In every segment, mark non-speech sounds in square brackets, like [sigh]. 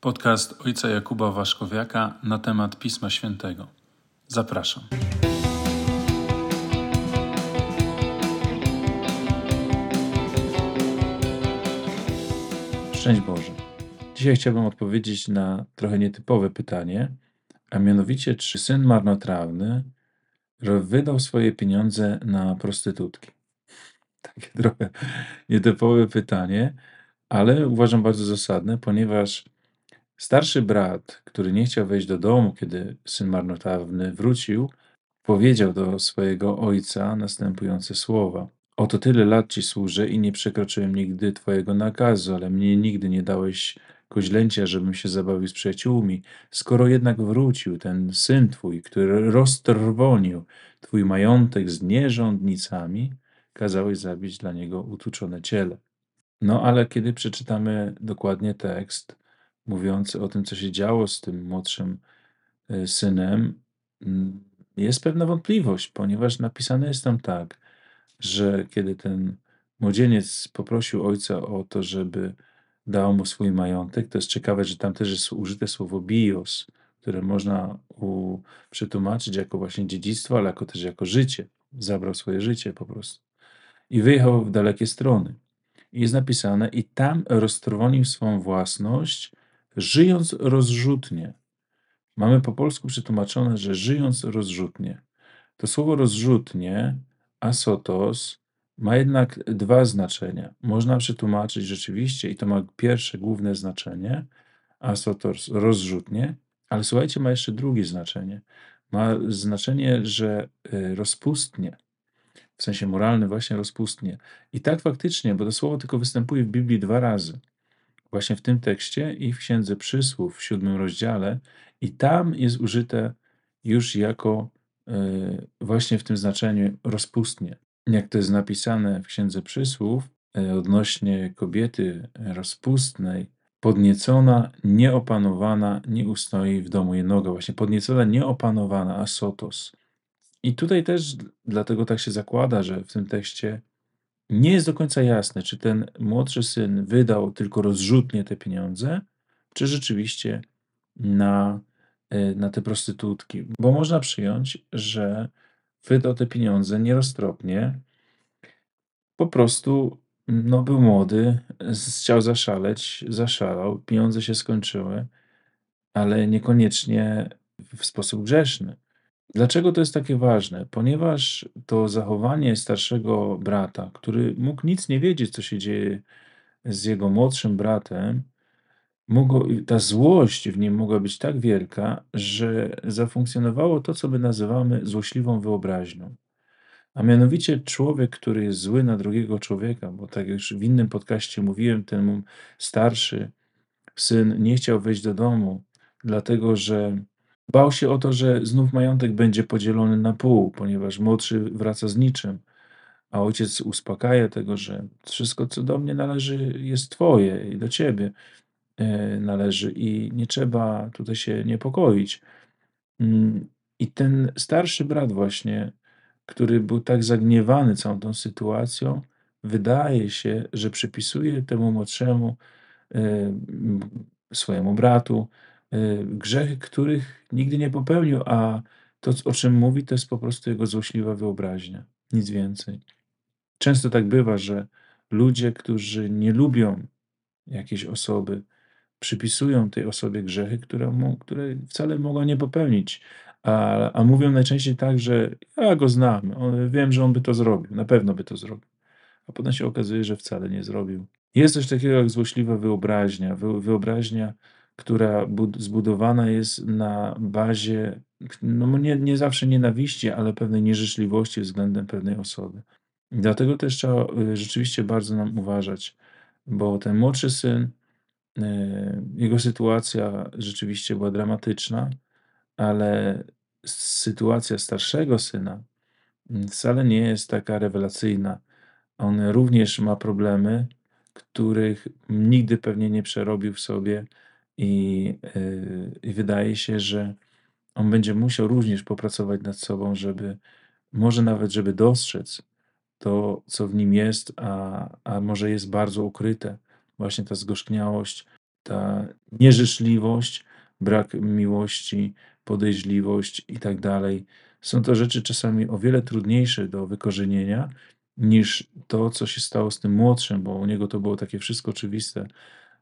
Podcast ojca Jakuba Waszkowiaka na temat Pisma Świętego. Zapraszam. Szczęść Boże. Dzisiaj chciałbym odpowiedzieć na trochę nietypowe pytanie, a mianowicie, czy syn marnotrawny wydał swoje pieniądze na prostytutki? [laughs] Takie trochę nietypowe pytanie, ale uważam bardzo zasadne, ponieważ starszy brat, który nie chciał wejść do domu, kiedy syn marnotrawny wrócił, powiedział do swojego ojca następujące słowa: Oto tyle lat ci służę i nie przekroczyłem nigdy twojego nakazu, ale mnie nigdy nie dałeś koźlęcia, żebym się zabawił z przyjaciółmi. Skoro jednak wrócił ten syn twój, który roztrwonił twój majątek z nierządnicami, kazałeś zabić dla niego utuczone ciele. No ale kiedy przeczytamy dokładnie tekst mówiący o tym, co się działo z tym młodszym y, synem, mm, jest pewna wątpliwość, ponieważ napisane jest tam tak, że kiedy ten młodzieniec poprosił ojca o to, żeby dał mu swój majątek, to jest ciekawe, że tam też jest użyte słowo bios, które można u, przetłumaczyć jako właśnie dziedzictwo, ale jako też jako życie. Zabrał swoje życie po prostu. I wyjechał w dalekie strony. I jest napisane, i tam roztrwonił swą własność, żyjąc rozrzutnie. Mamy po polsku przetłumaczone, że żyjąc rozrzutnie. To słowo rozrzutnie, asotos, ma jednak dwa znaczenia. Można przetłumaczyć rzeczywiście, i to ma pierwsze główne znaczenie, asotos rozrzutnie, ale słuchajcie, ma jeszcze drugie znaczenie. Ma znaczenie, że y, rozpustnie, w sensie moralnym właśnie rozpustnie. I tak faktycznie, bo to słowo tylko występuje w Biblii dwa razy. Właśnie w tym tekście i w Księdze Przysłów w siódmym rozdziale i tam jest użyte już jako y, właśnie w tym znaczeniu rozpustnie. Jak to jest napisane w Księdze Przysłów y, odnośnie kobiety rozpustnej, podniecona, nieopanowana, nie ustoi w domu jednoga. Właśnie podniecona, nieopanowana, asotos. I tutaj też dlatego tak się zakłada, że w tym tekście nie jest do końca jasne, czy ten młodszy syn wydał tylko rozrzutnie te pieniądze, czy rzeczywiście na, e, na te prostytutki. Bo można przyjąć, że wydał te pieniądze nieroztropnie, po prostu no, był młody, chciał zaszaleć, zaszalał, pieniądze się skończyły, ale niekoniecznie w sposób grzeszny. Dlaczego to jest takie ważne? Ponieważ to zachowanie starszego brata, który mógł nic nie wiedzieć, co się dzieje z jego młodszym bratem, mogło, ta złość w nim mogła być tak wielka, że zafunkcjonowało to, co my nazywamy złośliwą wyobraźnią. A mianowicie człowiek, który jest zły na drugiego człowieka, bo tak jak już w innym podcaście mówiłem, ten starszy syn nie chciał wejść do domu, dlatego że Bał się o to, że znów majątek będzie podzielony na pół, ponieważ młodszy wraca z niczym, a ojciec uspokaja tego, że wszystko, co do mnie należy, jest Twoje i do Ciebie e, należy i nie trzeba tutaj się niepokoić. Mm, I ten starszy brat, właśnie, który był tak zagniewany całą tą sytuacją, wydaje się, że przypisuje temu młodszemu e, swojemu bratu grzechy, których nigdy nie popełnił, a to, o czym mówi, to jest po prostu jego złośliwa wyobraźnia. Nic więcej. Często tak bywa, że ludzie, którzy nie lubią jakiejś osoby, przypisują tej osobie grzechy, które, które wcale mogła nie popełnić. A, a mówią najczęściej tak, że ja go znam, wiem, że on by to zrobił, na pewno by to zrobił. A potem się okazuje, że wcale nie zrobił. Jest coś takiego jak złośliwa wyobraźnia. Wyobraźnia która zbudowana jest na bazie, no nie, nie zawsze nienawiści, ale pewnej nieżyczliwości względem pewnej osoby. dlatego też trzeba y, rzeczywiście bardzo nam uważać, bo ten młodszy syn, y, jego sytuacja rzeczywiście była dramatyczna, ale sytuacja starszego syna mm, wcale nie jest taka rewelacyjna. On również ma problemy, których nigdy pewnie nie przerobił w sobie i, yy, I wydaje się, że on będzie musiał również popracować nad sobą, żeby może nawet, żeby dostrzec to, co w nim jest, a, a może jest bardzo ukryte. Właśnie ta zgorzkniałość, ta nieżyczliwość, brak miłości, podejrzliwość i tak dalej. Są to rzeczy czasami o wiele trudniejsze do wykorzenienia niż to, co się stało z tym młodszym, bo u niego to było takie wszystko oczywiste.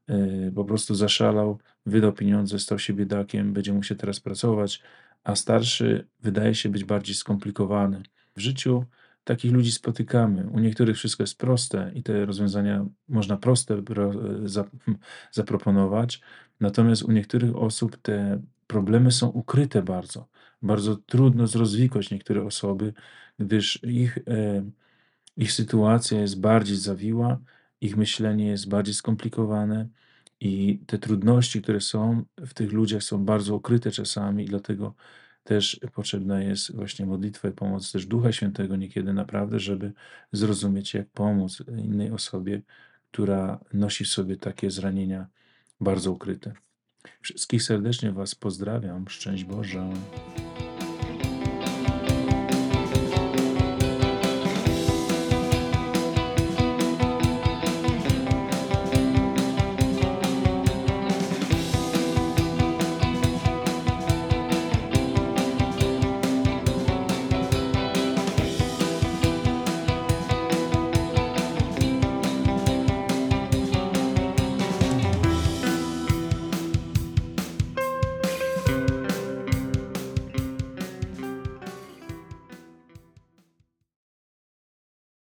Yy, po prostu zaszalał, wydał pieniądze, stał się biedakiem, będzie mu się teraz pracować, a starszy wydaje się być bardziej skomplikowany. W życiu takich ludzi spotykamy. U niektórych wszystko jest proste i te rozwiązania można proste [laughs] zaproponować, natomiast u niektórych osób te problemy są ukryte bardzo. Bardzo trudno zrozwikłać niektóre osoby, gdyż ich, e, ich sytuacja jest bardziej zawiła, ich myślenie jest bardziej skomplikowane i te trudności, które są w tych ludziach, są bardzo ukryte czasami, i dlatego też potrzebna jest właśnie modlitwa i pomoc też Ducha Świętego niekiedy naprawdę, żeby zrozumieć, jak pomóc innej osobie, która nosi w sobie takie zranienia bardzo ukryte. Wszystkich serdecznie Was pozdrawiam. Szczęść Boże.